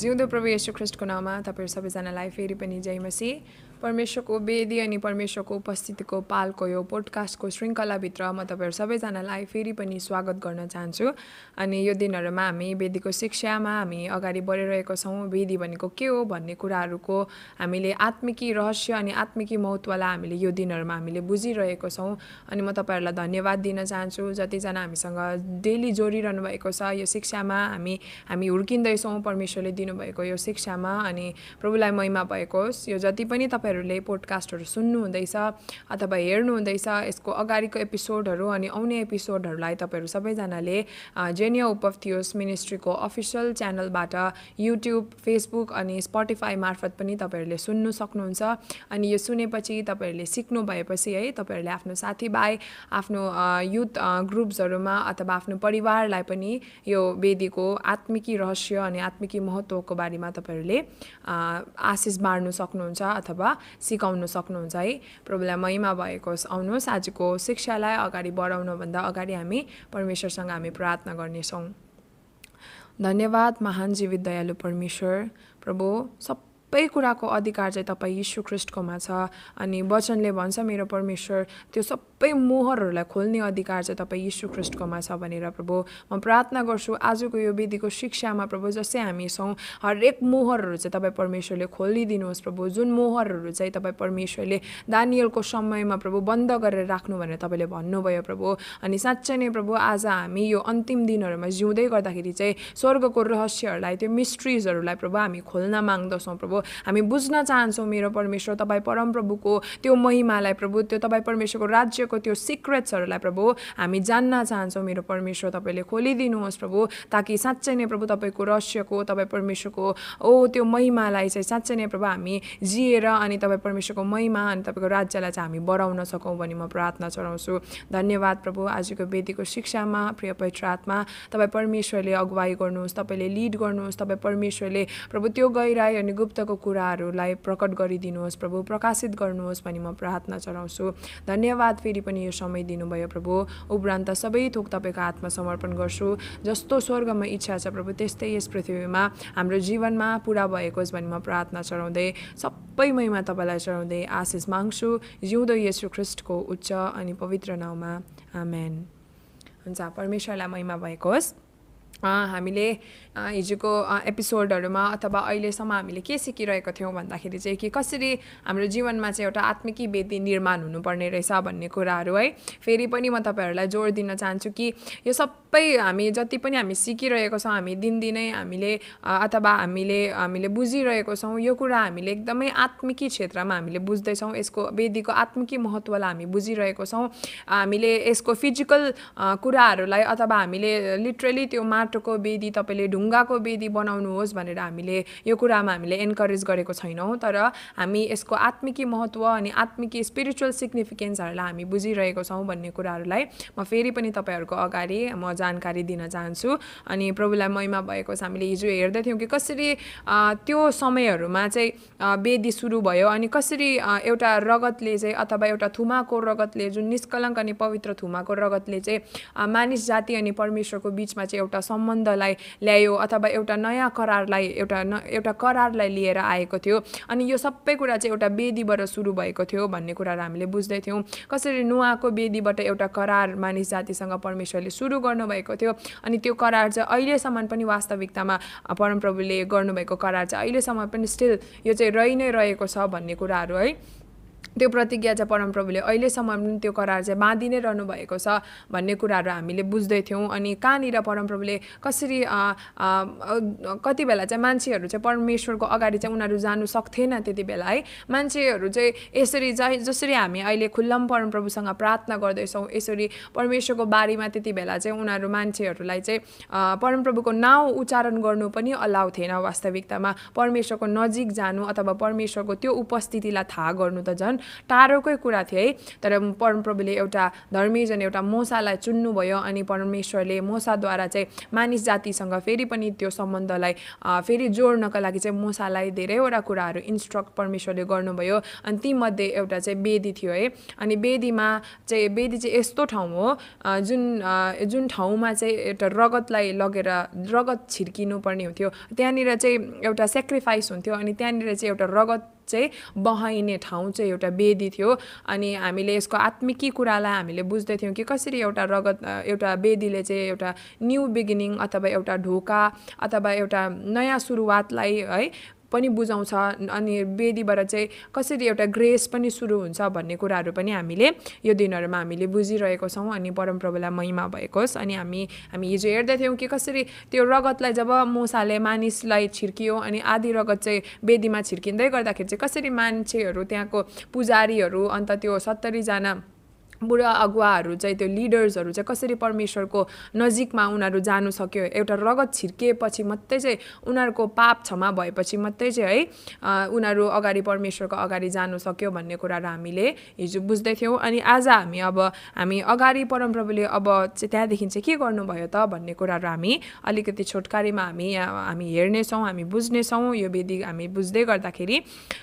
जिउँदो प्रभु यशु ख्रिस्टको नाममा तपाईँहरू सबैजनालाई फेरि पनि जय मसी परमेश्वरको वेदी अनि परमेश्वरको उपस्थितिको पालको यो पोडकास्टको श्रृङ्खलाभित्र म तपाईँहरू सबैजनालाई फेरि पनि स्वागत गर्न चाहन्छु। अनि यो दिनहरूमा हामी वेदीको शिक्षामा हामी अगाडि बढिरहेको छौँ। वेदी भनेको के हो भन्ने कुराहरूको हामीले आत्मिकी रहस्य अनि आत्मिकी महत्त्वलाई हामीले यो दिनहरूमा हामीले बुझिरहेको छौँ। अनि म तपाईँहरूलाई धन्यवाद दिन चाहन्छु। जतिजना हामीसँग डेली जोडिरहनु भएको छ यो शिक्षामा हामी हामी हुर्किँदैछौँ। परमेश्वरले दिनुभएको यो शिक्षामा अनि प्रभुलाई महिमा भएको होस् यो जति पनि तपाईँ तपाईँहरूले पोडकास्टहरू सुन्नुहुँदैछ अथवा हेर्नुहुँदैछ यसको अगाडिको एपिसोडहरू अनि आउने एपिसोडहरूलाई तपाईँहरू सबैजनाले जेनिया उपथियोस मिनिस्ट्रीको अफिसियल च्यानलबाट युट्युब फेसबुक अनि स्पोटिफाई मार्फत पनि तपाईँहरूले सुन्नु सक्नुहुन्छ। अनि यो सुनेपछि तपाईँहरूले सिक्नु भएपछि है तपाईँहरूले आफ्नो साथीभाइ आफ्नो युथ ग्रुप्सहरूमा अथवा आफ्नो परिवारलाई पनि यो वेदीको आत्मिकी रहस्य अनि आत्मिकी महत्त्वको बारेमा तपाईँहरूले आशिष बाँड्नु सक्नुहुन्छ अथवा सिकाउनु सक्नुहुन्छ है। प्रभुलाई महिमा भएको आउनुहोस्। आजको शिक्षालाई अगाडि बढाउनुभन्दा अगाडि हामी परमेश्वरसँग हामी प्रार्थना गर्नेछौँ। धन्यवाद महान जीवित दयालु परमेश्वर। प्रभु सब सबै कुराको अधिकार चाहिँ तपाईँ यीशु ख्रिस्टकोमा छ। अनि वचनले भन्छ मेरो परमेश्वर त्यो सबै मोहरहरूलाई खोल्ने अधिकार चाहिँ तपाईँ यीशु ख्रिस्टकोमा छ भनेर प्रभु म प्रार्थना गर्छु। आजको यो विधिको शिक्षामा प्रभु जस्तै हामी छौँ हरेक मोहरहरू चाहिँ तपाईँ परमेश्वरले खोलिदिनुहोस् प्रभु। जुन मोहरहरू चाहिँ तपाईँ परमेश्वरले दानियलको समयमा प्रभु बन्द गरेर राख्नु भनेर तपाईँले भन्नुभयो प्रभु। अनि साँच्चै नै प्रभु आज हामी यो अन्तिम दिनहरूमा जिउँदै गर्दाखेरि चाहिँ स्वर्गको रहस्यहरूलाई त्यो मिस्ट्रिजहरूलाई प्रभु हामी खोल्न माग्दछौँ प्रभु। हामी बुझ्न चाहन्छौँ मेरो परमेश्वर तपाईँ परमप्रभुको त्यो महिमालाई प्रभु त्यो तपाईँ परमेश्वरको राज्यको त्यो सिक्रेट्सहरूलाई प्रभु हामी जान्न चाहन्छौँ मेरो परमेश्वर तपाईँले खोलिदिनुहोस् प्रभु ताकि साँच्चै नै प्रभु तपाईँको रहस्यको तपाईँ परमेश्वरको ओ त्यो महिमालाई चाहिँ साँच्चै नै प्रभु हामी जिएर अनि तपाईँ परमेश्वरको महिमा अनि तपाईँको राज्यलाई चाहिँ हामी बढाउन सकौँ भनी म प्रार्थना चढाउँछु। धन्यवाद प्रभु आजको वेदीको शिक्षामा प्रिय पवित्र तपाईँ परमेश्वरले अगुवाई गर्नुहोस् तपाईँले लिड गर्नुहोस् तपाईँ परमेश्वरले प्रभु त्यो गहिराई अनि गुप्तको को कुराहरूलाई प्रकट गरिदिनुहोस् प्रभु प्रकाशित गर्नुहोस् भनी म प्रार्थना चढाउँछु। धन्यवाद फेरि पनि यो समय दिनुभयो प्रभु। उपरान्त सबै थोक तपाईँको हातमा समर्पण गर्छु। जस्तो स्वर्गमा इच्छा छ प्रभु त्यस्तै यस पृथ्वीमा हाम्रो जीवनमा पुरा भएको होस् भनी म प्रार्थना चढाउँदै सबै महिमा तपाईँलाई चढाउँदै आशिष माग्छु। जिउँदो यसु ख्रिस्टको उच्च अनि पवित्र नाउँमा आमेन। हुन्छ परमेश्वरलाई महिमा भएको होस् हामीले हिजोको एपिसोडहरूमा अथवा अहिलेसम्म हामीले के सिकिरहेको थियौँ भन्दाखेरि चाहिँ कि कसरी हाम्रो जीवनमा चाहिँ एउटा आत्मिकी वेदी निर्माण हुनुपर्ने रहेछ भन्ने कुराहरू है। फेरि पनि म तपाईँहरूलाई जोड दिन चाहन्छु कि यो सबै हामी जति पनि हामी सिकिरहेको छौँ हामी दिनदिनै हामीले अथवा हामीले हामीले बुझिरहेको छौँ यो कुरा हामीले एकदमै आत्मिकी क्षेत्रमा हामीले बुझ्दैछौँ। यसको वेदीको आत्मिकी महत्त्वलाई हामी बुझिरहेको छौँ। हामीले यसको फिजिकल कुराहरूलाई अथवा हामीले लिटरली त्यो माटोको वेदी तपाईँले ढुङ्गाको वेदी बनाउनुहोस् भनेर हामीले यो कुरामा हामीले एन्करेज गरेको छैनौँ। तर हामी यसको आत्मिकी महत्त्व अनि आत्मिकी स्पिरिचुअल सिग्निफिकेन्सहरूलाई हामी बुझिरहेको छौँ भन्ने कुराहरूलाई म फेरि पनि तपाईँहरूको अगाडि म जानकारी दिन चाहन्छु। अनि प्रभुलाई महिमा भएको छ हामीले हिजो हेर्दैथ्यौँ कि कसरी त्यो समयहरूमा चाहिँ वेदी सुरु भयो अनि कसरी एउटा रगतले चाहिँ अथवा एउटा थुमाको रगतले जुन निष्कलङ्क अनि पवित्र थुमाको रगतले चाहिँ मानिस जाति अनि परमेश्वरको बिचमा चाहिँ एउटा सम्बन्धलाई ल्यायो अथवा एउटा नयाँ करारलाई एउटा न एउटा करारलाई लिएर आएको थियो। अनि यो सबै कुरा चाहिँ एउटा वेदीबाट सुरु भएको थियो भन्ने कुराहरू हामीले बुझ्दैथ्यौँ। कसरी नुहाको वेदीबाट एउटा करार मानिस जातिसँग परमेश्वरले सुरु गर्नुभएको थियो। अनि त्यो करार चाहिँ अहिलेसम्म पनि वास्तविकतामा परमप्रभुले गर्नुभएको करार चाहिँ अहिलेसम्म पनि स्टिल यो चाहिँ रहि नै रहेको छ भन्ने कुराहरू है। त्यो प्रतिज्ञा चाहिँ परमप्रभुले अहिलेसम्म पनि त्यो करार चाहिँ बाँधि नै रहनु भएको छ भन्ने कुराहरू हामीले बुझ्दैथ्यौँ अनि कहाँनिर परमप्रभुले कसरी कति बेला चाहिँ मान्छेहरू चाहिँ परमेश्वरको अगाडि चाहिँ उनीहरू जानु सक्थेन त्यति बेला है? मान्छेहरू चाहिँ यसरी जसरी हामी अहिले खुल्लम परमप्रभुसँग प्रार्थना गर्दैछौँ यसरी परमेश्वरको बारेमा त्यति बेला चाहिँ उनीहरू मान्छेहरूलाई चाहिँ परमप्रभुको नाउँ उच्चारण गर्नु पनि अलाउ थिएन वास्तविकतामा। परमेश्वरको नजिक जानु अथवा परमेश्वरको त्यो उपस्थितिलाई थाहा गर्नु त झन् टाढोकै कुरा थियो है। तर परमप्रभुले एउटा धर्मीजन एउटा मोसालाई चुन्नुभयो अनि परमेश्वरले मोसाद्वारा चाहिँ मानिस जातिसँग फेरि पनि त्यो सम्बन्धलाई फेरि जोड्नको लागि चाहिँ मोसालाई धेरैवटा कुराहरू इन्स्ट्रक्ट परमेश्वरले गर्नुभयो। अनि तीमध्ये एउटा चाहिँ बेदी थियो है। अनि बेदीमा चाहिँ बेदी चाहिँ यस्तो ठाउँ हो जुन जुन ठाउँमा चाहिँ एउटा रगतलाई लगेर रगत छिर्किनु पर्ने हुन्थ्यो। त्यहाँनिर चाहिँ एउटा सेक्रिफाइस हुन्थ्यो अनि त्यहाँनिर चाहिँ एउटा रगत चाहिँ बहाइने ठाउँ चाहिँ एउटा वेदी थियो। अनि हामीले यसको आत्मिकी कुरालाई हामीले बुझ्दैथ्यौँ कि कसरी एउटा रगत एउटा वेदीले चाहिँ एउटा न्यू बिगिनिङ अथवा एउटा ढोका अथवा एउटा नयाँ सुरुवातलाई है पनि बुझाउँछ। अनि वेदीबाट चाहिँ कसरी एउटा ग्रेस पनि सुरु हुन्छ भन्ने कुराहरू पनि हामीले यो दिनहरूमा हामीले बुझिरहेको छौँ। अनि परमप्रभुलाई महिमा भएको होस् अनि हामी हामी हिजो हेर्दैथ्यौँ कि कसरी त्यो रगतलाई जब मुसाले मानिसलाई छिर्कियो अनि आधी रगत चाहिँ वेदीमा छिर्किँदै गर्दाखेरि चाहिँ कसरी मान्छेहरू त्यहाँको पुजारीहरू अन्त त्यो सत्तरीजना बुढा अगुवाहरू चाहिँ त्यो लिडर्सहरू चाहिँ कसरी परमेश्वरको नजिकमा उनीहरू जानु सक्यो एउटा रगत छिर्किएपछि मात्रै चाहिँ उनीहरूको पाप क्षमा भएपछि मात्रै चाहिँ है उनीहरू अगाडि परमेश्वरको अगाडि जानु सक्यो भन्ने कुराहरू हामीले हिजो बुझ्दैथ्यौँ अनि आज हामी अब हामी अगाडि परमप्रभुले अब चाहिँ त्यहाँदेखि चाहिँ के गर्नुभयो त भन्ने कुराहरू हामी अलिकति छोटकारीमा हामी हामी हेर्नेछौँ हामी बुझ्नेछौँ। यो विधि हामी बुझ्दै गर्दाखेरि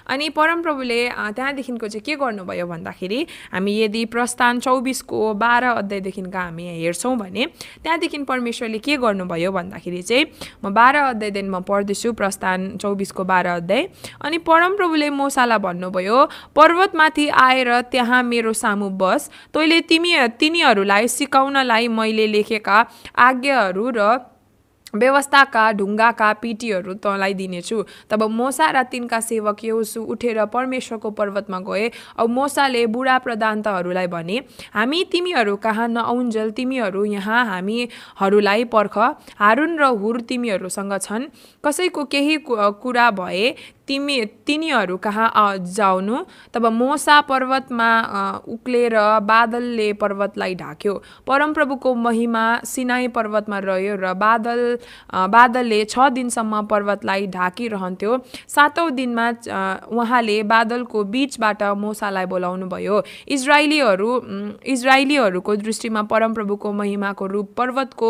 अनि परमप्रभुले त्यहाँदेखिको चाहिँ के गर्नुभयो भन्दाखेरि हामी यदि प्रस्ताव प्रस्थान चौबिसको बाह्र अध्यायदेखिका हामी हेर्छौँ भने त्यहाँदेखि परमेश्वरले के गर्नुभयो भन्दाखेरि चाहिँ म बाह्र अध्यायदेखि म पढ्दैछु प्रस्थान चौबिसको बाह्र अध्याय। अनि परमप्रभुले मोसालाई भन्नुभयो पर्वतमाथि आएर त्यहाँ मेरो सामु बस। तैँले तिमी तिनीहरूलाई सिकाउनलाई मैले लेखेका आज्ञाहरू र व्यवस्थाका ढुङ्गाका पिटीहरू तँलाई दिनेछु। तब मोसा र तिनका सेवक यौसु उठेर परमेश्वरको पर्वतमा गए अब मोसाले बुढा प्रधान्तहरूलाई भने हामी तिमीहरू कहाँ नआउन्जेल तिमीहरू यहाँ हामीहरूलाई पर्ख। हारुन र हुर तिमीहरूसँग छन्। कसैको केही कुरा भए तिमी तिनीहरू कहाँ जाउनु? तब मोसा पर्वतमा उक्लेर बादलले पर्वतलाई ढाक्यो। परमप्रभुको महिमा सिनाई पर्वतमा रह्यो र बादल बादलले छ दिनसम्म पर्वतलाई ढाकिरहन्थ्यो। सातौँ दिनमा उहाँले बादलको बिचबाट मोसालाई बोलाउनु भयो इजरायलीहरू इजरायलीहरूको दृष्टिमा परमप्रभुको महिमाको रूप पर्वतको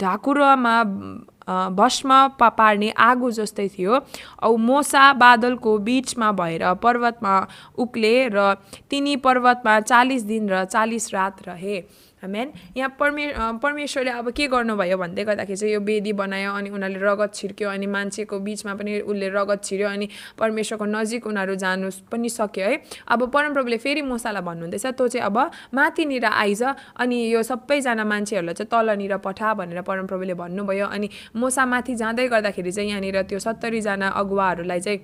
ढाकुरामा भस्म पार्ने आगो जस्तै थियो। औ मोसा बादलको बिचमा भएर पर्वतमा उक्ले र तिनी पर्वतमा चालिस दिन र चालिस रात रहे। मेन यहाँ परमे परमेश्वरले अब के गर्नुभयो भन्दै गर्दाखेरि चाहिँ यो वेदी बनायो अनि उनीहरूले रगत छिर्क्यो अनि मान्छेको बिचमा पनि उसले रगत छिर्यो अनि परमेश्वरको नजिक उनीहरू जानु पनि सक्यो है। अब परमप्रभुले फेरि मुसालाई भन्नुहुँदैछ तँ चाहिँ अब माथिनिर आइज अनि यो सबैजना मान्छेहरूलाई चाहिँ तलनिर पठा भनेर परमप्रभुले भन्नुभयो अनि मोसा माथि जाँदै गर्दाखेरि चाहिँ यहाँनिर त्यो सत्तरीजना अगुवाहरूलाई चाहिँ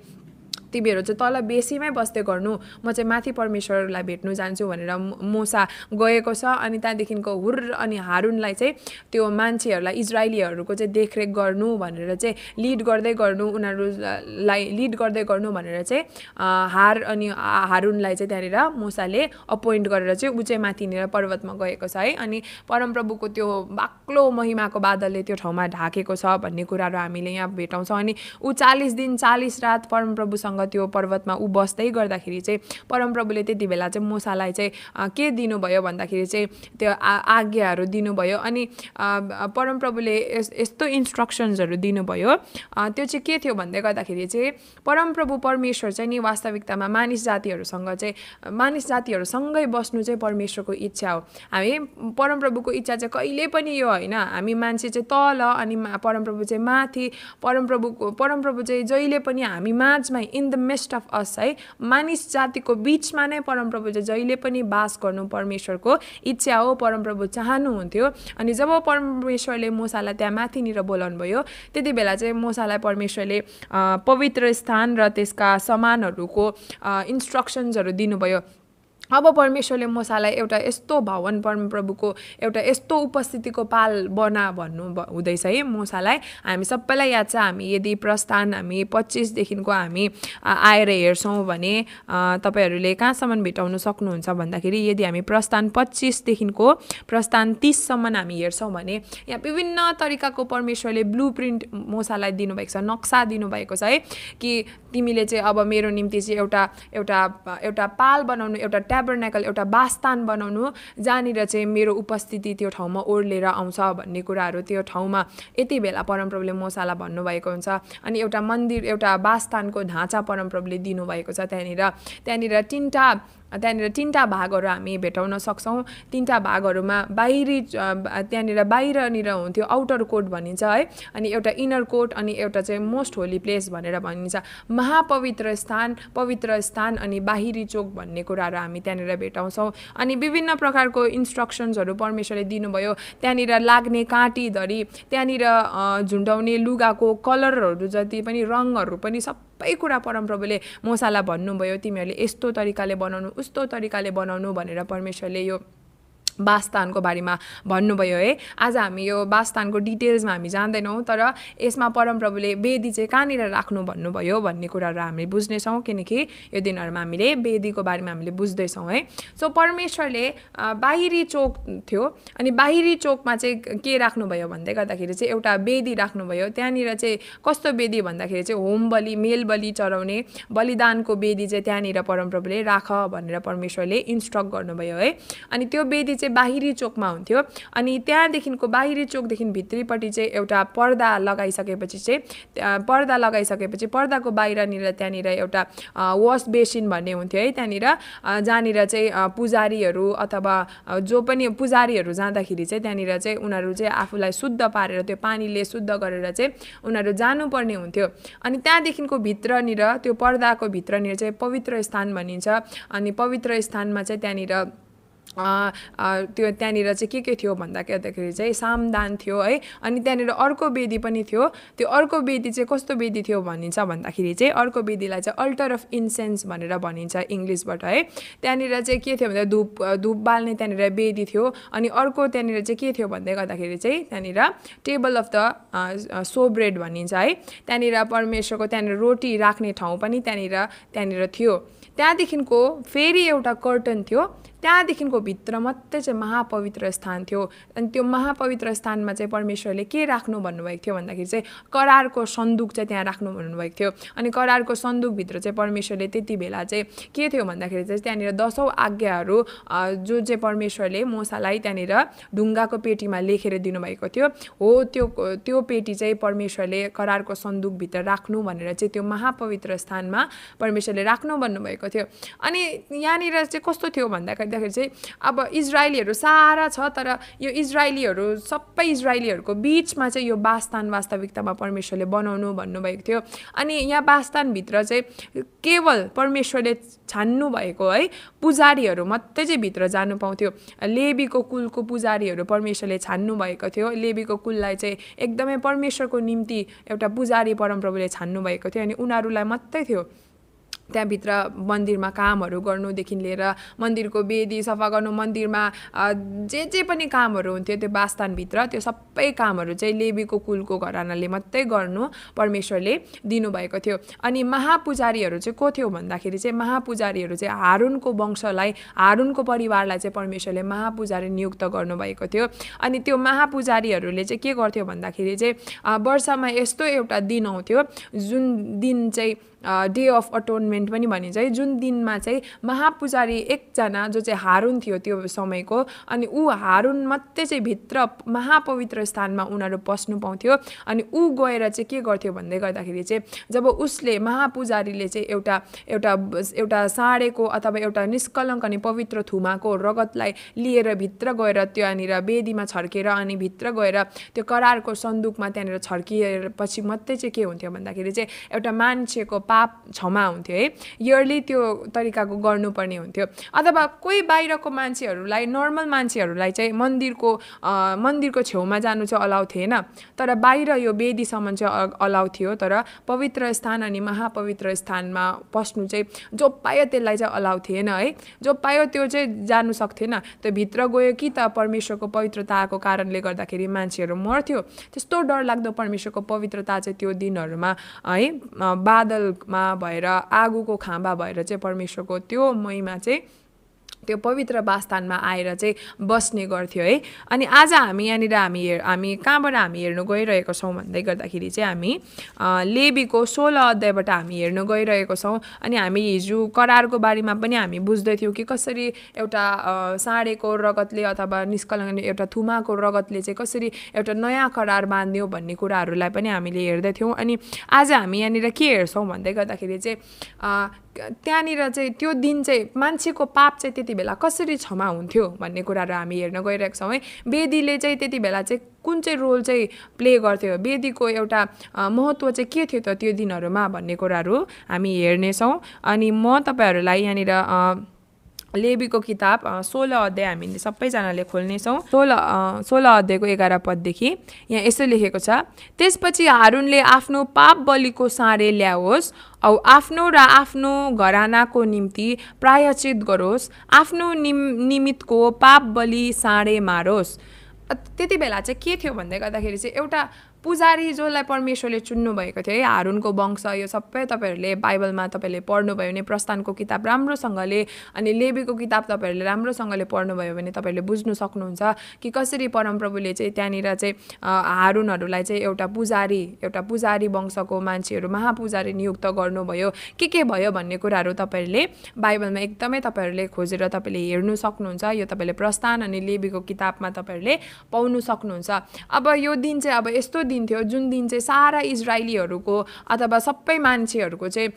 तिमीहरू चाहिँ तल बेसीमै बस्दै गर्नु। म चाहिँ माथि परमेश्वरलाई भेट्नु जान्छु भनेर मोसा गएको छ अनि त्यहाँदेखिको हुर अनि हारुनलाई चाहिँ त्यो मान्छेहरूलाई इजरायलीहरूको चाहिँ देखरेख गर्नु भनेर चाहिँ लिड गर्दै गर्नु उनीहरूलाई लिड गर्दै गर्नु भनेर चाहिँ हार अनि हारुनलाई चाहिँ त्यहाँनिर मोसाले अपोइन्ट गरेर चाहिँ ऊ चाहिँ माथिनिर पर्वतमा गएको छ है। अनि परमप्रभुको त्यो बाक्लो महिमाको बादलले त्यो ठाउँमा ढाकेको छ भन्ने कुराहरू हामीले यहाँ भेटाउँछौँ। अनि ऊ चालिस दिन चालिस रात परमप्रभुसँग त्यो पर्वतमा ऊ बस्दै गर्दाखेरि चाहिँ परमप्रभुले त्यति बेला चाहिँ मुसालाई चाहिँ के दिनुभयो भन्दाखेरि चाहिँ त्यो आज्ञाहरू दिनुभयो अनि परमप्रभुले यस्तो इन्स्ट्रक्सन्सहरू दिनुभयो। त्यो चाहिँ के थियो भन्दै गर्दाखेरि चाहिँ परमप्रभु परमेश्वर चाहिँ नि वास्तविकतामा मानिस जातिहरूसँग चाहिँ मानिस जातिहरूसँगै बस्नु चाहिँ परमेश्वरको इच्छा हो। हामी परमप्रभुको इच्छा चाहिँ कहिले पनि यो होइन हामी मान्छे चाहिँ तल अनि परमप्रभु चाहिँ माथि परमप्रभुको परमप्रभु चाहिँ जहिले पनि हामी माझमै in the mist of us है? मानिस जातिको बिचमा नै परमप्रभु जहिले पनि बास गर्नु परमेश्वरको इच्छा हो परमप्रभु चाहनुहुन्थ्यो। अनि जब परमेश्वरले मोसालाई त्यहाँ माथिनिर बोलाउनु भयो त्यति बेला चाहिँ मोसालाई परमेश्वरले पवित्र स्थान र त्यसका सामानहरूको इन्स्ट्रक्सन्सहरू दिनुभयो। अब परमेश्वरले मोसालाई एउटा यस्तो भवन परमप्रभुको एउटा यस्तो उपस्थितिको पाल बना भन्नु हुँदैछ है मोसालाई। हामी सबैलाई याद छ हामी यदि प्रस्थान हामी पच्चिसदेखिको हामी आएर हेर्छौँ भने तपाईँहरूले कहाँसम्म भेटाउनु सक्नुहुन्छ भन्दाखेरि यदि हामी प्रस्थान पच्चिसदेखिको प्रस्थान तिससम्म हामी हेर्छौँ भने यहाँ विभिन्न तरिकाको परमेश्वरले ब्लु प्रिन्ट मोसालाई दिनुभएको छ नक्सा दिनुभएको छ है। कि तिमीले चाहिँ अब मेरो निम्ति चाहिँ एउटा एउटा एउटा पाल बनाउनु एउटा ट्याबरनेकल एउटा बासस्थान बनाउनु जहाँनिर चाहिँ मेरो उपस्थिति त्यो ठाउँमा ओर्लेर आउँछ भन्ने कुराहरू त्यो ठाउँमा यति बेला परमप्रभुले मोसालाई भन्नुभएको हुन्छ। अनि एउटा मन्दिर एउटा बासस्थानको ढाँचा परमप्रभुले दिनुभएको छ त्यहाँनिर। त्यहाँनिर तिनवटा त्यहाँनिर तिनवटा भागहरू हामी भेटाउन सक्छौँ। तिनवटा भागहरूमा बाहिरी त्यहाँनिर बाहिरनिर हुन्थ्यो आउटर कोट भनिन्छ है अनि एउटा इनर कोट अनि एउटा चाहिँ मोस्ट होली प्लेस भनेर भनिन्छ। महापवित्र स्थान पवित्र स्थान अनि बाहिरी चोक भन्ने कुराहरू हामी त्यहाँनिर भेटाउँछौँ। अनि विभिन्न प्रकारको इन्स्ट्रक्सन्सहरू परमेश्वरले दिनुभयो। त्यहाँनिर लाग्ने काँटीधरि त्यहाँनिर झुन्डाउने लुगाको कलरहरू जति पनि रङहरू पनि सब सबै कुरा परमप्रभुले मसाला भन्नुभयो तिमीहरूले यस्तो तरिकाले बनाउनु उस्तो तरिकाले बनाउनु भनेर परमेश्वरले यो वासस्थानको बारेमा भन्नुभयो है। आज हामी यो वासस्थानको डिटेल्समा हामी जान्दैनौँ तर यसमा परमप्रभुले वेदी चाहिँ कहाँनिर राख्नु भन्नुभयो भन्ने कुराहरू हामीले बुझ्नेछौँ किनकि यो दिनहरूमा हामीले वेदीको बारेमा हामीले बुझ्दैछौँ है। सो परमेश्वरले बाहिरी चोक थियो अनि बाहिरी चोकमा चाहिँ के राख्नुभयो भन्दै गर्दाखेरि चाहिँ एउटा वेदी राख्नुभयो। त्यहाँनिर चाहिँ कस्तो वेदी भन्दाखेरि चाहिँ होम बलि मेल बलि चढाउने बलिदानको वेदी चाहिँ त्यहाँनिर परमप्रभुले राख भनेर परमेश्वरले इन्स्ट्रक्ट गर्नुभयो है। अनि त्यो वेदी चाहिँ चाहिँ बाहिरी चोकमा हुन्थ्यो। अनि त्यहाँदेखिको बाहिरी चोकदेखि भित्रीपट्टि चाहिँ एउटा पर्दा लगाइसकेपछि चाहिँ पर्दा लगाइसकेपछि पर्दाको बाहिरनिर त्यहाँनिर एउटा वास बेसिन भन्ने हुन्थ्यो है त्यहाँनिर। जहाँनिर चाहिँ पुजारीहरू अथवा जो पनि पुजारीहरू जाँदाखेरि चाहिँ त्यहाँनिर चाहिँ उनीहरू चाहिँ आफूलाई शुद्ध पारेर त्यो पानीले शुद्ध गरेर चाहिँ उनीहरू जानुपर्ने हुन्थ्यो। अनि त्यहाँदेखिको भित्रनिर त्यो पर्दाको भित्रनिर चाहिँ पवित्र स्थान भनिन्छ। अनि पवित्र स्थानमा चाहिँ त्यहाँनिर त्यो त्यहाँनिर चाहिँ के के थियो भन्दाखेरि चाहिँ सामदान थियो है। अनि त्यहाँनिर अर्को वेदी पनि थियो। त्यो अर्को वेदी चाहिँ कस्तो वेदी थियो भनिन्छ भन्दाखेरि चाहिँ अर्को वेदीलाई चाहिँ अल्टर अफ इन्सेन्स भनेर भनिन्छ इङ्ग्लिसबाट है। त्यहाँनिर चाहिँ के थियो भन्दा धुप धुप बाल्ने त्यहाँनिर वेदी थियो। अनि अर्को त्यहाँनिर चाहिँ के थियो भन्दै गर्दाखेरि चाहिँ त्यहाँनिर table of the showbread भनिन्छ है। त्यहाँनिर परमेश्वरको त्यहाँनिर रोटी राख्ने ठाउँ पनि त्यहाँनिर त्यहाँनिर थियो। त्यहाँदेखिको फेरि एउटा कर्टन थियो। त्यहाँदेखिको भित्र मात्रै चाहिँ महापवित्र स्थान थियो। अनि त्यो महापवित्र स्थानमा चाहिँ परमेश्वरले के राख्नु भन्नुभएको थियो भन्दाखेरि चाहिँ करारको सन्दुक चाहिँ त्यहाँ राख्नु भन्नुभएको थियो। अनि करारको सन्दुकभित्र चाहिँ परमेश्वरले त्यति बेला चाहिँ के थियो भन्दाखेरि चाहिँ त्यहाँनिर दसौँ आज्ञाहरू जो चाहिँ परमेश्वरले मोसालाई त्यहाँनिर ढुङ्गाको पेटीमा लेखेर दिनुभएको थियो हो त्यो त्यो पेटी चाहिँ परमेश्वरले करारको सन्दुकभित्र राख्नु भनेर चाहिँ त्यो महापवित्र स्थानमा परमेश्वरले राख्नु भन्नुभएको थियो। अनि यहाँनिर चाहिँ कस्तो थियो भन्दाखेरि गर्दाखेरि चाहिँ अब इजरायलीहरू सारा छ तर यो इजरायलीहरू सबै इजरायलीहरूको बिचमा चाहिँ यो बासस्थान वास्तविकतामा परमेश्वरले बनाउनु भन्नुभएको थियो। अनि यहाँ बासस्थानभित्र चाहिँ केवल परमेश्वरले छान्नु भएको है पुजारीहरू मात्रै चाहिँ भित्र जानु पाउँथ्यो। लेबीको कुलको पुजारीहरू परमेश्वरले छान्नु भएको थियो। लेबीको कुललाई चाहिँ एकदमै परमेश्वरको निम्ति एउटा पुजारी परमप्रभुले छान्नु भएको थियो अनि उनीहरूलाई मात्रै थियो। त्यहाँभित्र मन्दिरमा कामहरू गर्नुदेखि लिएर मन्दिरको वेदी सफा गर्नु मन्दिरमा जे जे पनि कामहरू हुन्थ्यो त्यो बासस्थानभित्र त्यो सबै कामहरू चाहिँ लेबीको कुलको घरानाले मात्रै गर्नु परमेश्वरले दिनुभएको थियो। अनि महापुजारीहरू चाहिँ को थियो भन्दाखेरि चाहिँ महापुजारीहरू चाहिँ हारुनको वंशलाई हारुनको परिवारलाई चाहिँ परमेश्वरले महापुजारी नियुक्त गर्नुभएको थियो। अनि त्यो महापुजारीहरूले चाहिँ के गर्थ्यो भन्दाखेरि चाहिँ वर्षमा यस्तो एउटा दिन आउँथ्यो जुन दिन चाहिँ डे अफ अटोनमेन्ट पनि भनिन्छ। है जुन दिनमा चाहिँ महापुजारी एकजना जो चाहिँ हारुन थियो त्यो समयको अनि ऊ हारुन मात्रै चाहिँ भित्र महापवित्र स्थानमा उनीहरू पस्नु पाउँथ्यो। अनि ऊ गएर चाहिँ के गर्थ्यो भन्दै गर्दाखेरि चाहिँ जब उसले महापुजारीले चाहिँ एउटा एउटा एउटा साँडेको अथवा एउटा निष्कलङ्क अनि पवित्र थुमाको रगतलाई लिएर भित्र गएर त्यहाँनिर वेदीमा छर्केर अनि भित्र गएर त्यो करारको सन्दुकमा त्यहाँनिर छर्किएपछि मात्रै चाहिँ के हुन्थ्यो भन्दाखेरि चाहिँ एउटा मान्छेको पाप क्षमा हुन्थ्यो है। इयरली त्यो तरिकाको गर्नुपर्ने हुन्थ्यो। अथवा कोही बाहिरको मान्छेहरूलाई नर्मल मान्छेहरूलाई चाहिँ मन्दिरको मन्दिरको छेउमा जानु चाहिँ अलाउ थिएन। तर बाहिर यो वेदीसम्म चाहिँ अलाउ थियो। तर पवित्र स्थान अनि महापवित्र स्थानमा पस्नु चाहिँ जो पायो त्यसलाई चाहिँ अलाउ थिएन है। जो पायो त्यो चाहिँ जानु सक्थेन। त्यो भित्र गयो कि त परमेश्वरको पवित्रताको कारणले गर्दाखेरि मान्छेहरू मर्थ्यो। त्यस्तो डरलाग्दो परमेश्वरको पवित्रता चाहिँ त्यो दिनहरूमा है बादलमा भएर आगोको खाँबा भएर चाहिँ परमेश्वरको त्यो महिमा चाहिँ त्यो पवित्र वासस्थानमा आएर चाहिँ बस्ने गर्थ्यो है। अनि आज हामी यहाँनिर हामी हेर हामी कहाँबाट हामी हेर्नु गइरहेको छौँ भन्दै गर्दाखेरि चाहिँ हामी लेबीको सोह्र अध्यायबाट हामी हेर्नु गइरहेको छौँ। अनि हामी हिजो करारको बारेमा पनि हामी बुझ्दैथ्यौँ कि कसरी एउटा साँडेको रगतले अथवा निष्कलङ्क एउटा थुमाको रगतले चाहिँ कसरी एउटा नयाँ करार बाँध्यो भन्ने कुराहरूलाई पनि हामीले हेर्दैथ्यौँ अनि आज हामी यहाँनिर के हेर्छौँ भन्दै गर्दाखेरि चाहिँ त्यहाँनिर चाहिँ त्यो दिन चाहिँ मान्छेको पाप चाहिँ त्यति बेला कसरी क्षमा हुन्थ्यो भन्ने कुराहरू हामी हेर्न गइरहेको छौँ है। वेदीले चाहिँ त्यति बेला चाहिँ कुन चाहिँ रोल चाहिँ प्ले गर्थ्यो? वेदीको एउटा महत्त्व चाहिँ के थियो त त्यो दिनहरूमा भन्ने कुराहरू हामी हेर्नेछौँ अनि म तपाईँहरूलाई यहाँनिर लेबीको किताब सोह्र अध्याय हामीले सबैजनाले खोल्नेछौँ सोह्र सोह्र अध्यायको एघार पददेखि यहाँ यसो लेखेको छ त्यसपछि हारुनले आफ्नो पाप बलिको साँडे ल्याओस् औ आफ्नो र आफ्नो घरानाको निम्ति प्रायचित गरोस्। आफ्नो निम निमित्तको पाप बलि साँडे मारोस्। त्यति बेला चाहिँ के थियो भन्दै गर्दाखेरि चाहिँ एउटा पुजारी जसलाई परमेश्वरले चुन्नुभएको थियो है हारुनको वंश यो सबै तपाईँहरूले बाइबलमा तपाईँहरूले पढ्नुभयो भने प्रस्थानको किताब राम्रोसँगले अनि लेबीको किताब तपाईँहरूले राम्रोसँगले पढ्नुभयो भने तपाईँहरूले बुझ्नु सक्नुहुन्छ कि कसरी परमप्रभुले चाहिँ त्यहाँनिर चाहिँ हारुनहरूलाई चाहिँ एउटा पुजारी एउटा पुजारी वंशको मान्छेहरू महापुजारी नियुक्त गर्नुभयो। के के भयो भन्ने कुराहरू तपाईँहरूले बाइबलमा एकदमै तपाईँहरूले खोजेर तपाईँले हेर्नु सक्नुहुन्छ यो तपाईँले प्रस्थान अनि लेबीको किताबमा तपाईँहरूले पाउनु सक्नुहुन्छ। अब यो दिन चाहिँ अब यस्तो दिन थियो जुन दिन चाहिँ सारा इजरायलीहरूको अथवा सबै मान्छेहरूको चाहिँ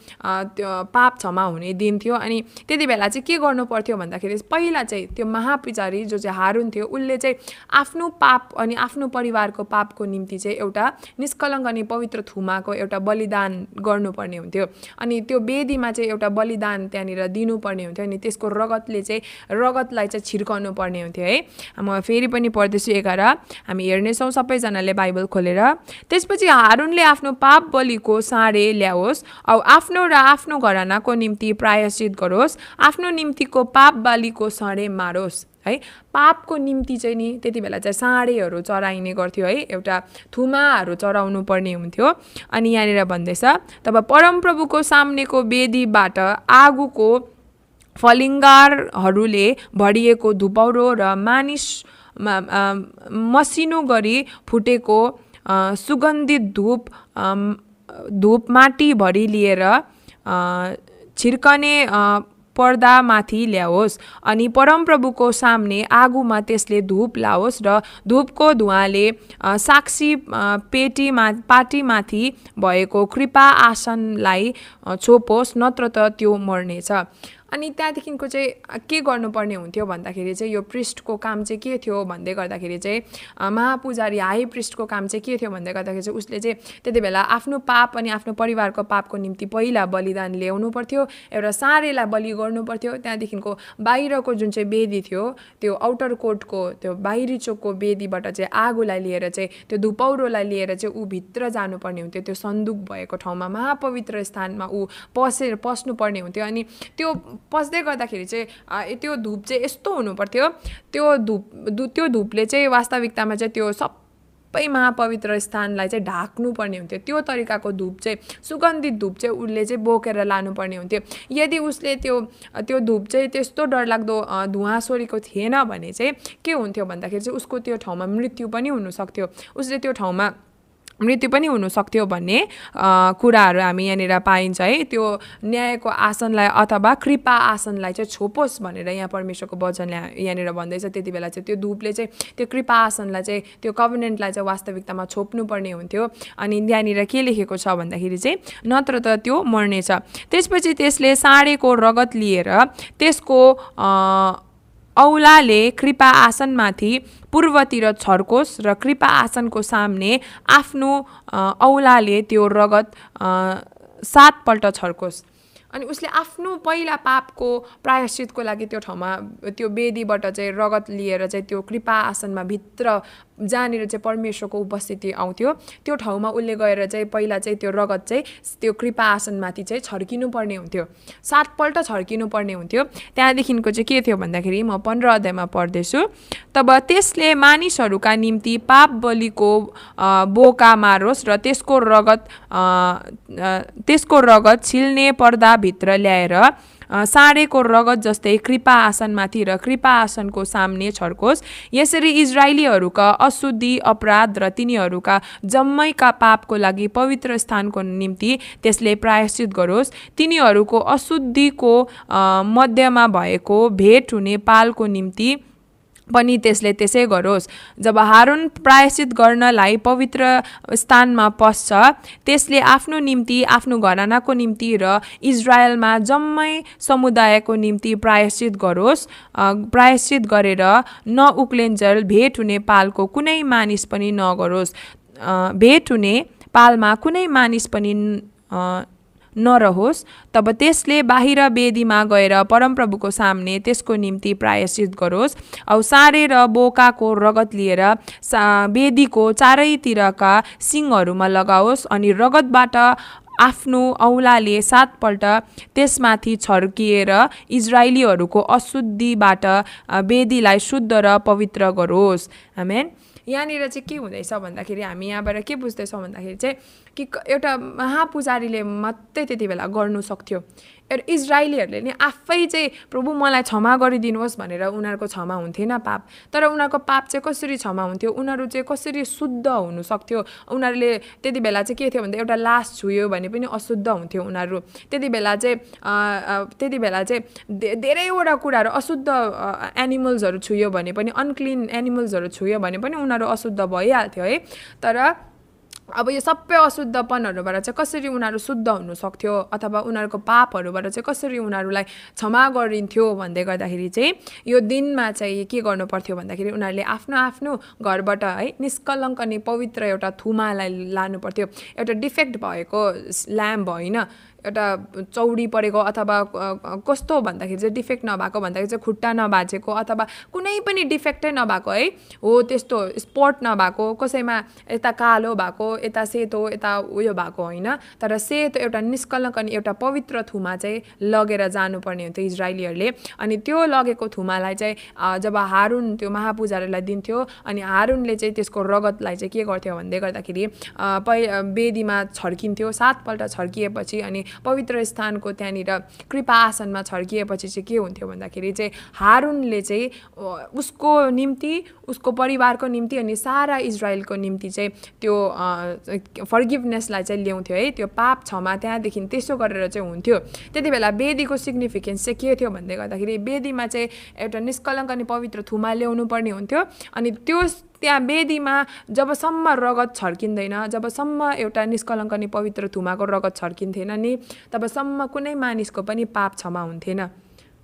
त्यो पाप क्षमा हुने दिन थियो। अनि त्यति बेला चाहिँ के गर्नु पर्थ्यो भन्दाखेरि पहिला चाहिँ त्यो महापुजारी जो चाहिँ हारुन थियो उसले चाहिँ आफ्नो पाप अनि आफ्नो परिवारको पापको निम्ति चाहिँ एउटा निष्कलङ्क अनि पवित्र थुमाको एउटा बलिदान गर्नुपर्ने हुन्थ्यो। अनि त्यो वेदीमा चाहिँ एउटा बलिदान त्यहाँनिर दिनुपर्ने हुन्थ्यो अनि त्यसको रगतले चाहिँ रगतलाई चाहिँ छिर्काउनु पर्ने हुन्थ्यो है। म फेरि पनि पढ्दैछु एघार। हामी हेर्नेछौँ सबैजनाले बाइबल खोलेर। त्यसपछि हारुनले आफ्नो पाप बलिको साँडे ल्याओस् औ आफ्नो र आफ्नो घरानाको निम्ति प्रायश्चित गरोस् आफ्नो निम्तिको पाप बालीको साँडे मारोस् है? पापको निम्ति चाहिँ नि त्यति बेला चाहिँ साँडेहरू चराइने गर्थ्यो है? एउटा थुमाहरू चराउनु पर्ने हुन्थ्यो। अनि यहाँनिर भन्दैछ तब परमप्रभुको सामनेको वेदीबाट आगोको फलिङ्गारहरूले भरिएको धुपौरो र मानिस मसिनो गरी फुटेको सुगन्धित धुप धुप माटीभरि लिएर छिर्कने पर्दामाथि ल्याओस् अनि परमप्रभुको सामने आगोमा त्यसले धुप लाओस् र धुपको धुवाले साक्षी पेटीमा पाटीमाथि भएको कृपा आसनलाई छोपोस् नत्र त त्यो मर्नेछ। अनि त्यहाँदेखिको चाहिँ के गर्नुपर्ने हुन्थ्यो भन्दाखेरि चाहिँ यो पृष्ठको काम चाहिँ के थियो भन्दै गर्दाखेरि चाहिँ महापुजारी हाई पृष्ठको काम चाहिँ के थियो भन्दै गर्दाखेरि चाहिँ उसले चाहिँ त्यति बेला आफ्नो पाप अनि आफ्नो परिवारको पापको निम्ति पहिला बलिदान ल्याउनु पर्थ्यो एउटा साँडेलाई बलि गर्नु पर्थ्यो। त्यहाँदेखिको बाहिरको जुन चाहिँ वेदी थियो त्यो आउटर कोर्टको त्यो बाहिरी चोकको वेदीबाट चाहिँ आगोलाई लिएर चाहिँ त्यो धुपौरोलाई लिएर चाहिँ ऊ भित्र जानुपर्ने हुन्थ्यो। त्यो सन्दुक भएको ठाउँमा महापवित्र स्थानमा ऊ पसेर पस्नुपर्ने हुन्थ्यो। अनि त्यो पस्दै गर्दाखेरि चाहिँ त्यो धुप चाहिँ यस्तो हुनुपर्थ्यो। त्यो धुप त्यो धुपले चाहिँ वास्तविकतामा चाहिँ त्यो सबै महापवित्र स्थानलाई चाहिँ ढाक्नुपर्ने हुन्थ्यो। त्यो तरिकाको धुप चाहिँ सुगन्धित धुप चाहिँ उसले चाहिँ बोकेर लानुपर्ने हुन्थ्यो। यदि उसले त्यो त्यो धुप चाहिँ त्यस्तो डरलाग्दो धुवा सोरेको थिएन भने चाहिँ के हुन्थ्यो भन्दाखेरि चाहिँ उसको त्यो ठाउँमा मृत्यु पनि हुनसक्थ्यो। उसले त्यो ठाउँमा मृत्यु पनि हुनसक्थ्यो भन्ने कुराहरू हामी यहाँनिर पाइन्छ है। त्यो न्यायको आसनलाई अथवा कृपा आसनलाई चाहिँ छोपोस् भनेर यहाँ परमेश्वरको वचनले यहाँनिर भन्दैछ। त्यति बेला चाहिँ त्यो धुपले चाहिँ त्यो कृपा आसनलाई चाहिँ त्यो कभनेन्टलाई चाहिँ वास्तविकतामा छोप्नुपर्ने हुन्थ्यो। अनि यहाँनिर के लेखेको छ भन्दाखेरि चाहिँ नत्र त त्यो मर्नेछ। त्यसपछि त्यसले साँडेको रगत लिएर त्यसको औलाले कृपा आसनमाथि पूर्वतिर छर्कोस् र कृपा आसनको सामने आफ्नो औलाले त्यो रगत सातपल्ट छर्कोस्। अनि उसले आफ्नो पहिला पापको प्रायश्चितको लागि त्यो ठाउँमा त्यो वेदीबाट चाहिँ रगत लिएर चाहिँ त्यो कृपा आसनमा भित्र जहाँनिर चाहिँ परमेश्वरको उपस्थिति आउँथ्यो त्यो ठाउँमा उसले गएर चाहिँ पहिला चाहिँ त्यो रगत चाहिँ त्यो कृपा आसनमाथि चाहिँ छर्किनु पर्ने हुन्थ्यो। सातपल्ट छर्किनु पर्ने हुन्थ्यो। त्यहाँदेखिको चाहिँ के थियो भन्दाखेरि म पन्ध्र अध्यायमा पढ्दैछु। तब त्यसले मानिसहरूका निम्ति पाप बलिको बोका मारोस् र त्यसको रगत त्यसको रगत छिल्ने पर्दाभित्र ल्याएर साँडेको रगत जस्तै कृपा आसनमाथि र कृपा आसनको सामने छर्कोस्। यसरी इजरायलीहरूका अशुद्धि अपराध र तिनीहरूका जम्मैका पापको लागि पवित्र स्थानको निम्ति त्यसले प्रायश्चित गरोस्। तिनीहरूको अशुद्धिको मध्यमा भएको भेट हुने पालको निम्ति पनि त्यसले त्यसै गरोस्। जब हारुन प्रायश्चित गर्नलाई पवित्र स्थानमा पस्छ त्यसले आफ्नो निम्ति आफ्नो घरानाको निम्ति र इजरायलमा जम्मै समुदायको निम्ति प्रायश्चित गरोस्। प्रायश्चित गरेर नउक्लेन्जल भेट हुने पालको कुनै मानिस पनि नगरोस्। भेट हुने पालमा कुनै मानिस पनि नरहोस् तब त्यसले बाहिर वेदीमा गएर परमप्रभुको सामने त्यसको निम्ति प्रायश्चित गरोस् सारे र बोकाको रगत लिएर सा वेदीको चारैतिरका सिङहरूमा लगाओस् अनि रगतबाट आफ्नो औलाले सातपल्ट त्यसमाथि छर्किएर इजरायलीहरूको अशुद्धिबाट वेदीलाई शुद्ध र पवित्र गरोस्। आमेन। यहाँनिर चाहिँ के हुँदैछ भन्दाखेरि हामी यहाँबाट के बुझ्दैछौँ भन्दाखेरि चाहिँ कि एउटा महापुजारीले मात्रै त्यति बेला गर्नु सक्थ्यो। एउटा इजरायलीहरूले नि आफै चाहिँ प्रभु मलाई क्षमा गरिदिनुहोस् भनेर उनीहरूको क्षमा हुन्थेन पाप। तर उनीहरूको पाप चाहिँ कसरी क्षमा हुन्थ्यो? उनीहरू चाहिँ कसरी शुद्ध हुनु सक्थ्यो? उनीहरूले त्यति बेला चाहिँ के थियो भन्दा एउटा लास छुयो भने पनि अशुद्ध हुन्थ्यो उनीहरू। त्यति बेला चाहिँ त्यति बेला चाहिँ धेरैवटा कुराहरू अशुद्ध एनिमल्सहरू छुयो भने पनि अनक्लिन एनिमल्सहरू छुयो भने पनि उनीहरू अशुद्ध भइहाल्थ्यो है। तर अब यो सबै अशुद्धपनहरूबाट चाहिँ कसरी उनीहरू शुद्ध हुनु सक्थ्यो अथवा उनीहरूको पापहरूबाट चाहिँ कसरी उनीहरूलाई क्षमा गरिन्थ्यो भन्दै गर्दाखेरि चाहिँ यो दिनमा चाहिँ के गर्नु पर्थ्यो भन्दाखेरि उनीहरूले आफ्नो आफ्नो घरबाट है निष्कलङ्क अनि पवित्र एउटा थुमालाई लानु पर्थ्यो एउटा डिफेक्ट भएको ल्याम्प होइन। एउटा चौडी परेको अथवा कस्तो भन्दाखेरि चाहिँ डिफेक्ट नभएको भन्दाखेरि चाहिँ खुट्टा नभाचेको अथवा कुनै पनि डिफेक्टै नभएको है? हो त्यस्तो स्पट नभएको कसैमा यता कालो भएको यता सेतो यता उयो भएको होइन। तर सेतो एउटा निष्कलङ्क अनि एउटा पवित्र थुमा चाहिँ लगेर जानुपर्ने हुन्थ्यो इजरायलीहरूले। अनि त्यो लगेको थुमालाई चाहिँ जब हारुन त्यो महापुजारीलाई दिन्थ्यो अनि हारुनले चाहिँ त्यसको रगतलाई चाहिँ के गर्थ्यो भन्दै गर्दाखेरि पै वेदीमा छर्किन्थ्यो सातपल्ट छर्किएपछि अनि पवित्र स्थानको त्यहाँनिर कृपा आसनमा छर्किएपछि चाहिँ के हुन्थ्यो भन्दाखेरि चाहिँ हारुनले चाहिँ उसको निम्ति उसको परिवारको निम्ति अनि सारा इजरायलको निम्ति चाहिँ त्यो फर्गिभनेसलाई चाहिँ ल्याउँथ्यो है। त्यो पाप क्षमा त्यहाँदेखि त्यसो गरेर चाहिँ हुन्थ्यो। त्यति बेला वेदीको सिग्निफिकेन्स चाहिँ के थियो भन्दै गर्दाखेरि वेदीमा चाहिँ एउटा निष्कलङ्क अनि पवित्र थुमा ल्याउनु पर्ने हुन्थ्यो। अनि त्यो त्यहाँ वेदीमा जबसम्म रगत छर्किँदैन जबसम्म एउटा निष्कलङ्क अनि पवित्र थुमाको रगत छर्किन्थेन नि तबसम्म कुनै मानिसको पनि पाप क्षमा हुन्थेन।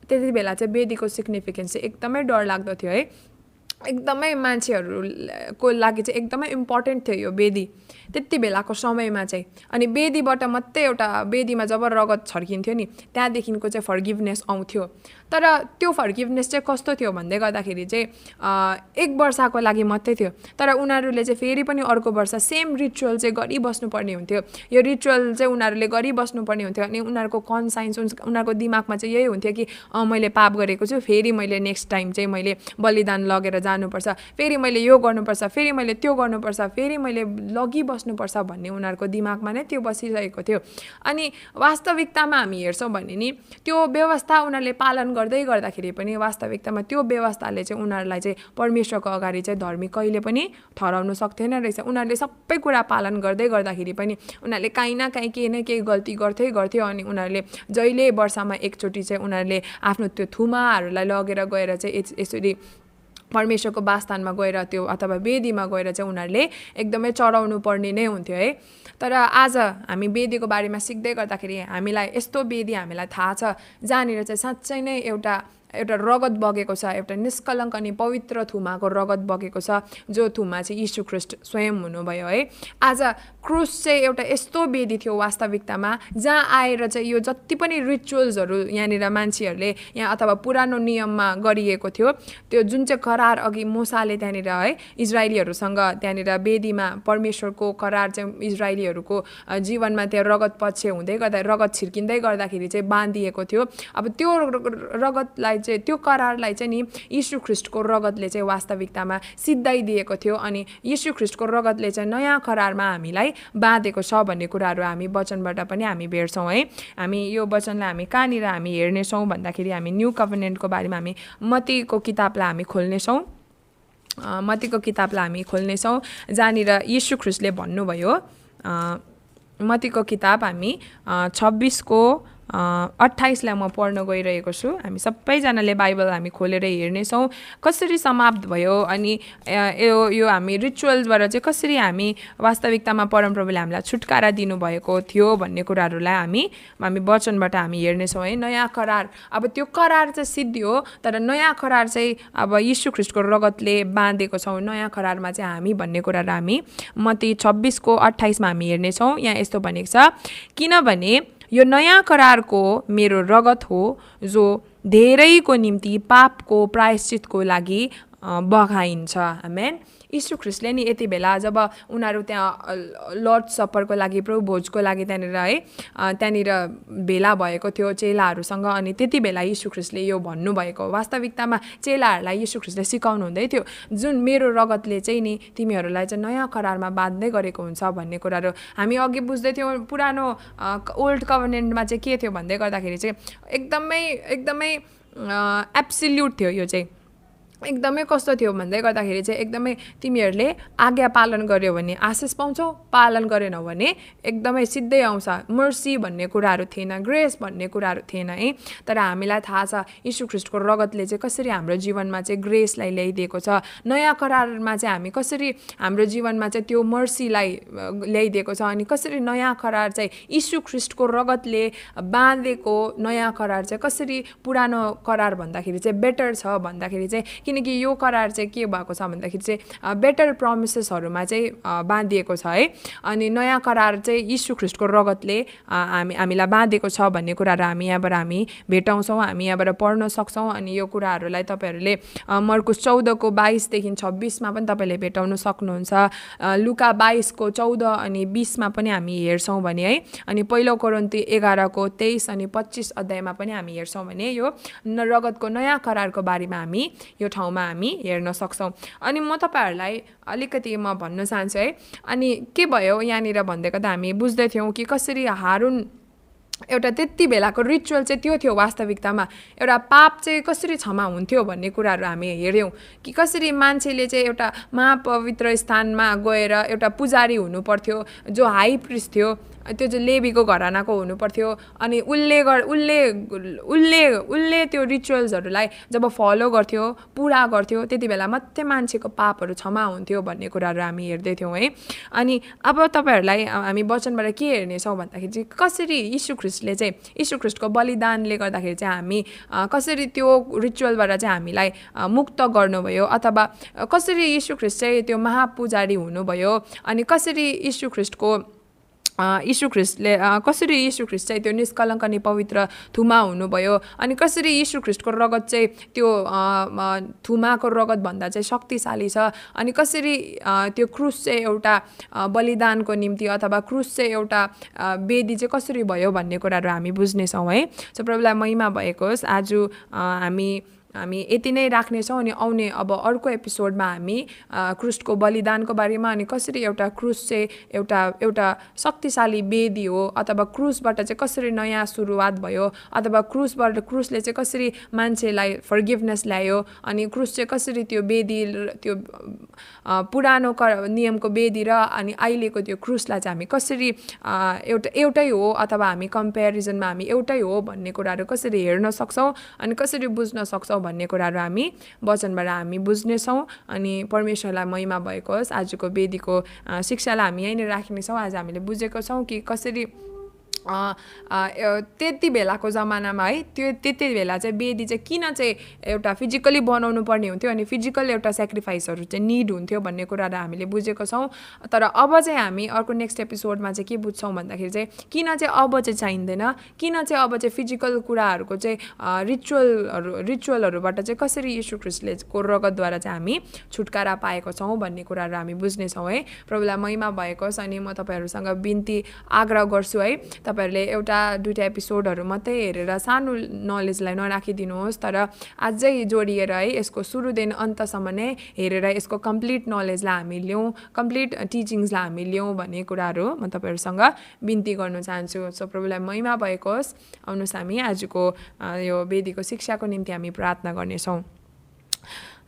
त्यति बेला चाहिँ वेदीको सिग्निफिकेन्स चाहिँ एकदमै डरलाग्दो थियो है। एकदमै मान्छेहरूको लागि चाहिँ एकदमै इम्पोर्टेन्ट थियो यो वेदी त्यति बेलाको समयमा चाहिँ अनि वेदीबाट मात्रै एउटा वेदीमा जब रगत छर्किन्थ्यो नि त्यहाँदेखिको चाहिँ फर्गिभनेस आउँथ्यो। तर त्यो फर्गिभनेस चाहिँ कस्तो थियो भन्दै गर्दाखेरि चाहिँ एक वर्षको लागि मात्रै थियो। तर उनीहरूले चाहिँ फेरि पनि अर्को वर्ष सेम रिचुअल चाहिँ गरिबस्नुपर्ने हुन्थ्यो। यो रिचुअल चाहिँ उनीहरूले गरिबस्नुपर्ने हुन्थ्यो अनि उनीहरूको कन्साइन्स उनीहरूको दिमागमा चाहिँ यही हुन्थ्यो कि मैले पाप गरेको छु फेरि मैले नेक्स्ट टाइम चाहिँ मैले बलिदान लगेर जानुपर्छ फेरि मैले यो गर्नुपर्छ फेरि मैले त्यो गर्नुपर्छ फेरि मैले लगिबस्नुपर्छ भन्ने उनीहरूको दिमागमा नै त्यो बसिरहेको थियो। अनि वास्तविकतामा हामी हेर्छौँ भने नि त्यो व्यवस्था उनीहरूले पालन गर्दै गर्दाखेरि पनि वास्तविकतामा त्यो व्यवस्थाले चाहिँ उनीहरूलाई चाहिँ परमेश्वरको अगाडि चाहिँ धर्मी कहिले पनि ठहराउनु सक्थेन रहेछ। उनीहरूले सबै कुरा पालन गर्दै गर्दाखेरि पनि उनीहरूले काहीँ न काहीँ केही न केही गल्ती गर्थै गर्थ्यो अनि उनीहरूले जहिले वर्षमा एकचोटि चाहिँ उनीहरूले आफ्नो त्यो थुमाहरूलाई लगेर गएर चाहिँ यसरी परमेश्वरको वासस्थानमा गएर त्यो अथवा वेदीमा गएर चाहिँ उनीहरूले एकदमै चढाउनु पर्ने नै हुन्थ्यो है। तर आज हामी वेदीको बारेमा सिक्दै गर्दाखेरि हामीलाई यस्तो वेदी हामीलाई थाहा छ जहाँनिर चाहिँ साँच्चै नै एउटा एउटा रगत बगेको छ एउटा निष्कलङ्क अनि पवित्र थुमाको रगत बगेको छ जो थुमा चाहिँ यीशु ख्रिस्ट स्वयं हुनुभयो है। आज क्रुस चाहिँ एउटा यस्तो वेदी थियो वास्तविकतामा जहाँ आएर चाहिँ यो जति पनि रिचुअल्सहरू यहाँनिर मान्छेहरूले यहाँ अथवा पुरानो नियममा गरिएको थियो त्यो जुन चाहिँ करार अघि मुसाले त्यहाँनिर है इजरायलीहरूसँग त्यहाँनिर वेदीमा परमेश्वरको करार चाहिँ इजरायलीहरूको जीवनमा त्यहाँ रगत पछि हुँदै गर्दा रगत छिर्किँदै गर्दाखेरि चाहिँ बाँधिएको थियो। अब त्यो रगतलाई चाहिँ त्यो करारलाई चाहिँ नि यीशु ख्रिस्टको रगतले चाहिँ वास्तविकतामा सिद्धाइदिएको थियो अनि यीशु ख्रिस्टको रगतले चाहिँ नयाँ करारमा हामीलाई बाँधेको छ भन्ने कुराहरू हामी वचनबाट पनि हामी भेट्छौँ है। हामी यो वचनलाई हामी कहाँनिर हामी हेर्नेछौँ भन्दाखेरि हामी न्यू कभनेन्टको बारेमा हामी मतीको किताबलाई हामी खोल्नेछौँ। मतीको किताबलाई हामी खोल्नेछौँ जहाँनिर यीशु ख्रिस्टले भन्नुभयो मतीको किताब हामी छब्बिसको अट्ठाइसलाई म पढ्न गइरहेको छु। हामी सबैजनाले बाइबल हामी खोलेर हेर्नेछौँ। कसरी समाप्त भयो अनि यो यो हामी रिचुअल्सबाट चाहिँ कसरी हामी वास्तविकतामा परमप्रभुले हामीलाई छुटकारा दिनुभएको थियो भन्ने कुराहरूलाई हामी हामी वचनबाट हामी हेर्नेछौँ है। नयाँ करार अब त्यो करार चाहिँ सिद्धियो तर नयाँ करार चाहिँ अब यीशु ख्रिस्टको रगतले बाँधेको छौँ। नयाँ करारमा चाहिँ हामी भन्ने कुराहरू हामी म ती छब्बिसको अट्ठाइसमा हामी हेर्नेछौँ। यहाँ यस्तो भनेको छ किनभने यो नयाँ करारको मेरो रगत हो जो धेरैको निम्ति पापको प्रायश्चितको लागि बगाइन्छ। आमेन यीशु ख्रिस्टले नि यति बेला जब उनीहरू त्यहाँ लर्ड सप्परको लागि प्रभु भोजको लागि त्यहाँनिर है त्यहाँनिर भेला भएको थियो चेलाहरूसँग अनि त्यति बेला यीशु ख्रिस्टले यो भन्नुभएको वास्तविकतामा चेलाहरूलाई यीशु ख्रिस्टले सिकाउनु हुँदै थियो। जुन मेरो रगतले चाहिँ नि तिमीहरूलाई चाहिँ नयाँ करारमा बाँध्दै गरेको हुन्छ भन्ने कुराहरू हामी अघि बुझ्दै थियौँ। पुरानो ओल्ड गभर्नेन्टमा चाहिँ के थियो भन्दै गर्दाखेरि चाहिँ एकदमै एकदमै एप्सिल्युट थियो यो चाहिँ। एकदमै कस्तो थियो भन्दै गर्दाखेरि चाहिँ एकदमै तिमीहरूले आज्ञा पालन गर्यो भने आशिष पाउँछौ पालन गरेनौ भने एकदमै सिधै आउँछ। मर्सी भन्ने कुराहरू थिएन ग्रेस भन्ने कुराहरू थिएन है। तर हामीलाई थाहा छ यीशु ख्रिस्टको रगतले चाहिँ कसरी हाम्रो जीवनमा चाहिँ ग्रेसलाई ल्याइदिएको छ। नयाँ करारमा चाहिँ हामी कसरी हाम्रो जीवनमा चाहिँ त्यो मर्सीलाई ल्याइदिएको छ अनि कसरी नयाँ करार चाहिँ यीशु ख्रिस्टको रगतले बाँधेको नयाँ करार चाहिँ कसरी पुरानो करार भन्दाखेरि चाहिँ बेटर छ भन्दाखेरि चाहिँ किनकि यो करार चाहिँ के भएको छ भन्दाखेरि चाहिँ बेटर प्रमिसेसहरूमा चाहिँ बाँधिएको छ है। अनि नयाँ करार चाहिँ यीशु ख्रिस्टको रगतले हामी हामीलाई बाँधेको छ भन्ने कुराहरू हामी यहाँबाट हामी भेटाउँछौँ हामी यहाँबाट पढ्न सक्छौँ। अनि यो कुराहरूलाई तपाईँहरूले मर्कुस चौधको बाइसदेखि छब्बिसमा पनि तपाईँले भेटाउन सक्नुहुन्छ। लुका बाइसको चौध अनि बिसमा पनि हामी हेर्छौँ भने है। अनि पहिलो कोरोन्ती एघारको तेइस अनि पच्चिस अध्यायमा पनि हामी हेर्छौँ भने यो रगतको नयाँ करारको बारेमा हामी यो ठाउँमा हामी हेर्न सक्छौँ। अनि म तपाईँहरूलाई अलिकति म भन्न चाहन्छु है अनि के भयो यहाँनिर भन्दै गर्दा हामी बुझ्दैथ्यौँ कि कसरी हारुन एउटा त्यति बेलाको रिचुअल चाहिँ त्यो थियो वास्तविकतामा। एउटा पाप चाहिँ कसरी क्षमा हुन्थ्यो भन्ने कुराहरू हामी हेऱ्यौँ कि कसरी मान्छेले चाहिँ एउटा महापवित्र स्थानमा गएर एउटा पुजारी हुनु पर्थ्यो जो हाई प्रिस थियो त्यो चाहिँ लेबीको घरानाको हुनुपर्थ्यो। अनि उसले गर उसले उसले उसले त्यो रिचुअल्सहरूलाई जब फलो गर्थ्यो पुरा गर्थ्यो त्यति बेला मात्रै मान्छेको पापहरू क्षमा हुन्थ्यो भन्ने कुराहरू हामी हेर्दैथ्यौँ है। अनि अब तपाईँहरूलाई हामी वचनबाट के हेर्नेछौँ भन्दाखेरि चाहिँ कसरी यीशु ख्रिस्टले चाहिँ यीशु ख्रिस्टको बलिदानले गर्दाखेरि चाहिँ हामी कसरी त्यो रिचुअलबाट चाहिँ हामीलाई मुक्त गर्नुभयो अथवा कसरी यीशु ख्रिस्ट चाहिँ त्यो महापुजारी हुनुभयो अनि कसरी यीशु ख्रिस्टको यीशु ख्रिस्टले कसरी यीशु ख्रिस्ट चाहिँ त्यो निष्कलङ्क अनि पवित्र थुमा हुनुभयो? अनि कसरी यीशु ख्रिस्टको रगत चाहिँ त्यो थुमाको रगतभन्दा चाहिँ शक्तिशाली छ? अनि कसरी त्यो क्रुस चाहिँ एउटा बलिदानको निम्ति अथवा क्रुस चाहिँ एउटा वेदी चाहिँ कसरी भयो भन्ने कुराहरू हामी बुझ्नेछौँ है। सो प्रभुलाई महिमा भएको होस् आज हामी हामी यति नै राख्नेछौँ अनि आउने अब अर्को एपिसोडमा हामी क्रुसको बलिदानको बारेमा अनि कसरी एउटा क्रुस चाहिँ एउटा एउटा शक्तिशाली वेदी हो अथवा क्रुसबाट चाहिँ कसरी नयाँ सुरुवात भयो अथवा क्रुसबाट क्रुसले चाहिँ कसरी मान्छेलाई फर्गिभनेस ल्यायो अनि क्रुस चाहिँ कसरी त्यो वेदी त्यो पुरानो क नियमको वेदी र अनि अहिलेको त्यो क्रुसलाई चाहिँ हामी कसरी एउटा एउटै हो अथवा हामी कम्पेरिजनमा हामी एउटै हो भन्ने कुराहरू कसरी हेर्न सक्छौँ अनि कसरी बुझ्न सक्छौँ भन्ने कुराहरू हामी वचनबाट हामी बुझ्नेछौँ। अनि परमेश्वरलाई महिमा भएको होस्। आजको वेदीको शिक्षालाई हामी यहीँनिर राख्नेछौँ। आज हामीले बुझेको छौँ कि कसरी त्यति बेलाको जमानामा है त्यो त्यति बेला चाहिँ बेदी चाहिँ किन चाहिँ एउटा फिजिकली बनाउनु पर्ने हुन्थ्यो अनि फिजिकल एउटा सेक्रिफाइसहरू चाहिँ निड हुन्थ्यो भन्ने कुराहरू हामीले बुझेको छौँ। तर अब चाहिँ हामी अर्को नेक्स्ट एपिसोडमा चाहिँ के बुझ्छौँ भन्दाखेरि चाहिँ किन चाहिँ अब चाहिँ चाहिँदैन किन चाहिँ अब चाहिँ फिजिकल कुराहरूको चाहिँ रिचुअलहरू रिचुअलहरूबाट चाहिँ कसरी यीशु ख्रिस्टले को रगतद्वारा चाहिँ हामी छुटकारा पाएको छौँ भन्ने कुराहरू हामी बुझ्नेछौँ है। प्रभुलाई महिमा भएको छ अनि म तपाईँहरूसँग बिन्ती आग्रह गर्छु है। तपाईँहरूले एउटा दुइटा एपिसोडहरू मात्रै हेरेर सानो नलेजलाई नराखिदिनुहोस् तर अझै जोडिएर है यसको सुरुदेखि अन्तसम्म नै हेरेर यसको कम्प्लिट नलेजलाई हामी लियौँ कम्प्लिट टिचिङ्सलाई हामी लियौँ भन्ने कुराहरू म तपाईँहरूसँग बिन्ती गर्न चाहन्छु। सो प्रभुलाई महिमा भएको होस् आउनुहोस् हामी आजको यो वेदीको शिक्षाको निम्ति हामी प्रार्थना गर्नेछौँ।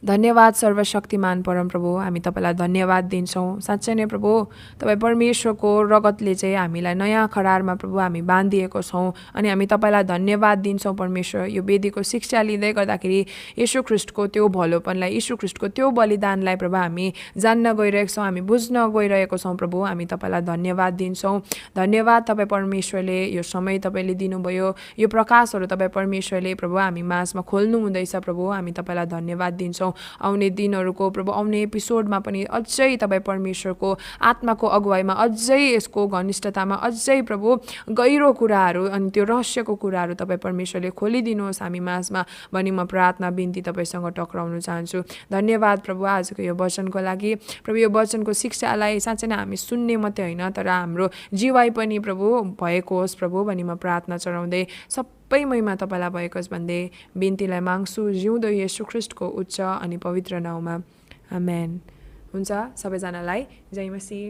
धन्यवाद सर्वशक्तिमान परमप्रभु। हामी तपाईँलाई धन्यवाद दिन्छौँ। साँच्चै नै प्रभु तपाईँ परमेश्वरको रगतले चाहिँ हामीलाई नयाँ खरारमा प्रभु हामी बाँधिएको छौँ अनि हामी तपाईँलाई धन्यवाद दिन्छौँ परमेश्वर। यो वेदीको शिक्षा लिँदै गर्दाखेरि यशु ख्रिस्टको त्यो भलोपनलाई यशु ख्रिस्टको त्यो बलिदानलाई प्रभु हामी जान्न गइरहेको छौँ हामी बुझ्न गइरहेको छौँ प्रभु। हामी तपाईँलाई धन्यवाद दिन्छौँ। धन्यवाद तपाईँ परमेश्वरले यो समय तपाईँले दिनुभयो। यो प्रकाशहरू तपाईँ परमेश्वरले प्रभु हामी माझमा खोल्नु हुँदैछ प्रभु। हामी तपाईँलाई धन्यवाद दिन्छौँ। गर्छौँ आउने दिनहरूको प्रभु आउने एपिसोडमा पनि अझै तपाईँ परमेश्वरको आत्माको अगुवाईमा अझै यसको घनिष्ठतामा अझै प्रभु गहिरो कुराहरू अनि त्यो रहस्यको कुराहरू तपाईँ परमेश्वरले खोलिदिनुहोस् हामी माझमा भनी म प्रार्थना बिन्ती तपाईँसँग टक्राउन चाहन्छु। धन्यवाद प्रभु आजको यो वचनको लागि। प्रभु यो वचनको शिक्षालाई साँच्चै नै हामी सुन्ने मात्रै होइन तर हाम्रो जीवाई पनि प्रभु भएको होस् प्रभु भनी म प्रार्थना चढाउँदै सब सबै महिमा तपाईँलाई भएको होस् भन्दै बिन्तीलाई माग्छु। जिउँदो ख्रिस्टको उच्च अनि पवित्र नाउँमा। आमेन। हुन्छ सबैजनालाई जय मसी